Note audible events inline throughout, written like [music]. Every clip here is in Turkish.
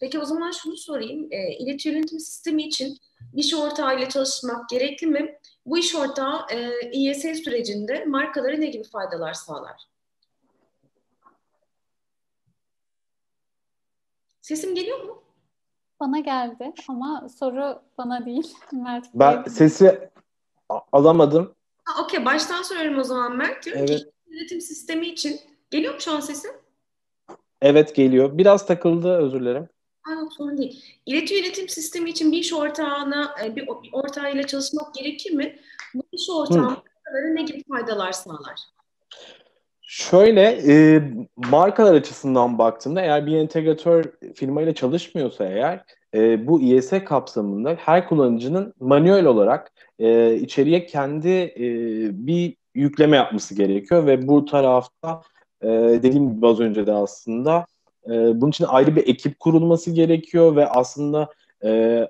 Peki o zaman şunu sorayım. E, ileti yönetim sistemi için iş ortağıyla çalışmak gerekli mi? Bu iş ortağı e, İYS sürecinde markalara ne gibi faydalar sağlar? Sesim geliyor mu? Bana geldi ama soru bana değil. [laughs] Mert ben sesi alamadım. Okey baştan soruyorum o zaman Mert. Diyorum evet. ki yönetim sistemi için geliyor mu şu an sesim? Evet geliyor. Biraz takıldı özür dilerim. Aa, sorun değil. İleti yönetim sistemi için bir iş ortağına, e, bir ortağıyla çalışmak gerekir mi? Bu iş ortağı ne gibi faydalar sağlar? Şöyle e, markalar açısından baktığımda eğer bir entegratör firmayla çalışmıyorsa eğer e, bu IS kapsamında her kullanıcının manuel olarak e, içeriye kendi e, bir yükleme yapması gerekiyor ve bu tarafta e, dediğim gibi az önce de aslında e, bunun için ayrı bir ekip kurulması gerekiyor ve aslında e,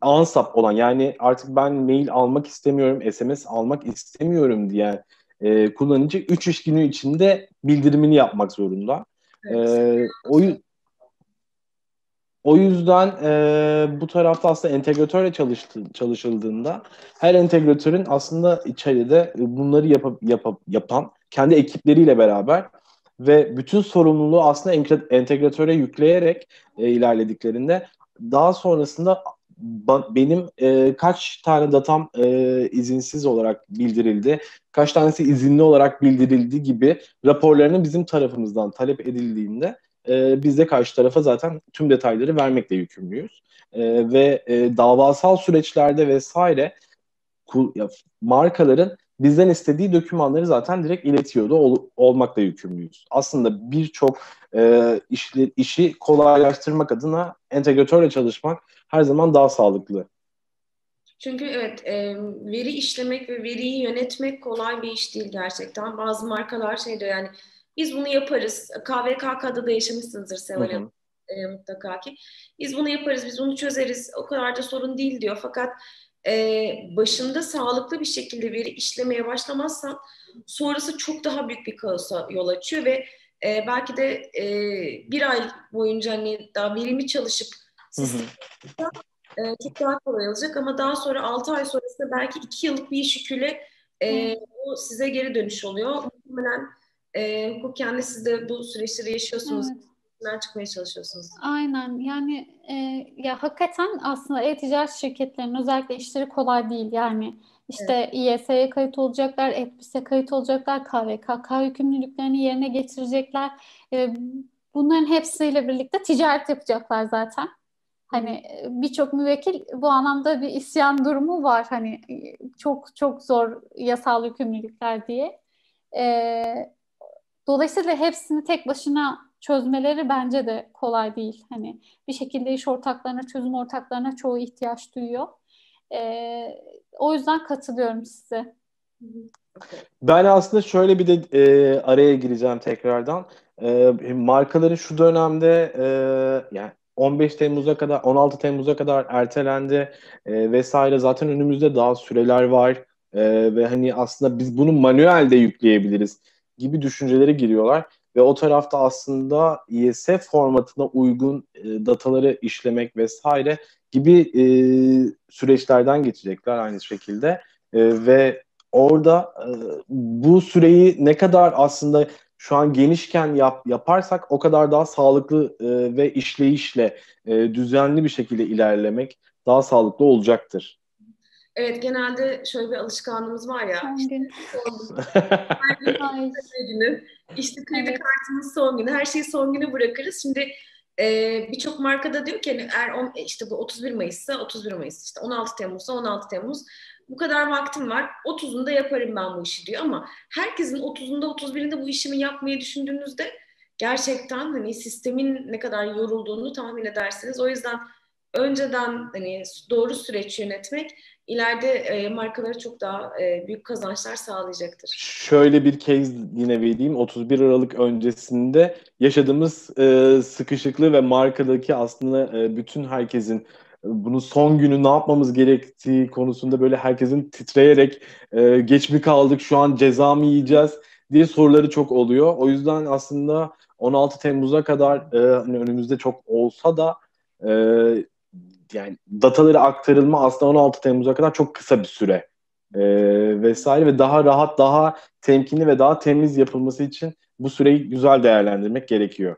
ansap olan yani artık ben mail almak istemiyorum, SMS almak istemiyorum diyen e, kullanıcı 3 iş günü içinde bildirimini yapmak zorunda. Evet. E, o, o yüzden e, bu tarafta aslında entegratörle çalıştı, çalışıldığında her entegratörün aslında içeride bunları yap, yap, yapan kendi ekipleriyle beraber ve bütün sorumluluğu aslında entegratöre yükleyerek e, ilerlediklerinde daha sonrasında benim e, kaç tane datam e, izinsiz olarak bildirildi, kaç tanesi izinli olarak bildirildi gibi raporlarının bizim tarafımızdan talep edildiğinde e, biz de karşı tarafa zaten tüm detayları vermekle yükümlüyüz. E, ve e, davasal süreçlerde vesaire ya, markaların bizden istediği dokümanları zaten direkt iletiyordu ol, olmakla yükümlüyüz. Aslında birçok e, işli, işi kolaylaştırmak adına entegratörle çalışmak her zaman daha sağlıklı. Çünkü evet e, veri işlemek ve veriyi yönetmek kolay bir iş değil gerçekten. Bazı markalar şey diyor yani biz bunu yaparız. KVKK'da da yaşamışsınızdır Seval Hanım e, mutlaka ki. Biz bunu yaparız, biz bunu çözeriz. O kadar da sorun değil diyor. Fakat e, başında sağlıklı bir şekilde veri işlemeye başlamazsan sonrası çok daha büyük bir kaosa yol açıyor ve e, belki de e, bir ay boyunca hani daha verimli çalışıp sistem e, çok daha kolay olacak ama daha sonra 6 ay sonrasında belki 2 yıllık bir iş yüküyle e, bu size geri dönüş oluyor. Muhtemelen e, hukuken de siz de bu süreçleri yaşıyorsunuz. Evet üstünden çıkmaya çalışıyorsunuz. Aynen yani e, ya hakikaten aslında e-ticaret şirketlerinin özellikle işleri kolay değil yani. İşte evet. İYS'ye kayıt olacaklar, EPBİS'e kayıt olacaklar, KVKK yükümlülüklerini yerine getirecekler. E, bunların hepsiyle birlikte ticaret yapacaklar zaten. Hani birçok müvekkil bu anlamda bir isyan durumu var. Hani çok çok zor yasal yükümlülükler diye. E, dolayısıyla hepsini tek başına çözmeleri bence de kolay değil. Hani bir şekilde iş ortaklarına, çözüm ortaklarına çoğu ihtiyaç duyuyor. E, o yüzden katılıyorum size. Ben aslında şöyle bir de e, araya gireceğim tekrardan. E, markaların şu dönemde e, yani 15 Temmuz'a kadar 16 Temmuz'a kadar ertelendi e, vesaire zaten önümüzde daha süreler var e, ve hani aslında biz bunu manuelde yükleyebiliriz gibi düşüncelere giriyorlar ve o tarafta aslında ISF formatına uygun e, dataları işlemek vesaire gibi e, süreçlerden geçecekler aynı şekilde e, ve orada e, bu süreyi ne kadar aslında şu an genişken yap, yaparsak o kadar daha sağlıklı e, ve işleyişle e, düzenli bir şekilde ilerlemek daha sağlıklı olacaktır. Evet genelde şöyle bir alışkanlığımız var ya. Son gün. [laughs] [laughs] günü. İşte kredi evet. kartımız son günü. Her şeyi son günü bırakırız. Şimdi e, birçok markada diyor ki hani eğer on, işte bu 31 Mayıs'sa 31 Mayıs işte 16 Temmuz'sa 16 Temmuz bu kadar vaktim var 30'unda yaparım ben bu işi diyor ama herkesin 30'unda 31'inde bu işimi yapmayı düşündüğünüzde gerçekten hani sistemin ne kadar yorulduğunu tahmin edersiniz. O yüzden önceden hani doğru süreç yönetmek ileride e, markalara çok daha e, büyük kazançlar sağlayacaktır. Şöyle bir case yine vereyim. 31 Aralık öncesinde yaşadığımız e, sıkışıklığı ve markadaki aslında e, bütün herkesin e, bunun son günü ne yapmamız gerektiği konusunda böyle herkesin titreyerek e, geç mi kaldık şu an ceza mı yiyeceğiz diye soruları çok oluyor. O yüzden aslında 16 Temmuz'a kadar e, hani önümüzde çok olsa da e, yani dataları aktarılma aslında 16 Temmuz'a kadar çok kısa bir süre e, vesaire ve daha rahat, daha temkinli ve daha temiz yapılması için bu süreyi güzel değerlendirmek gerekiyor.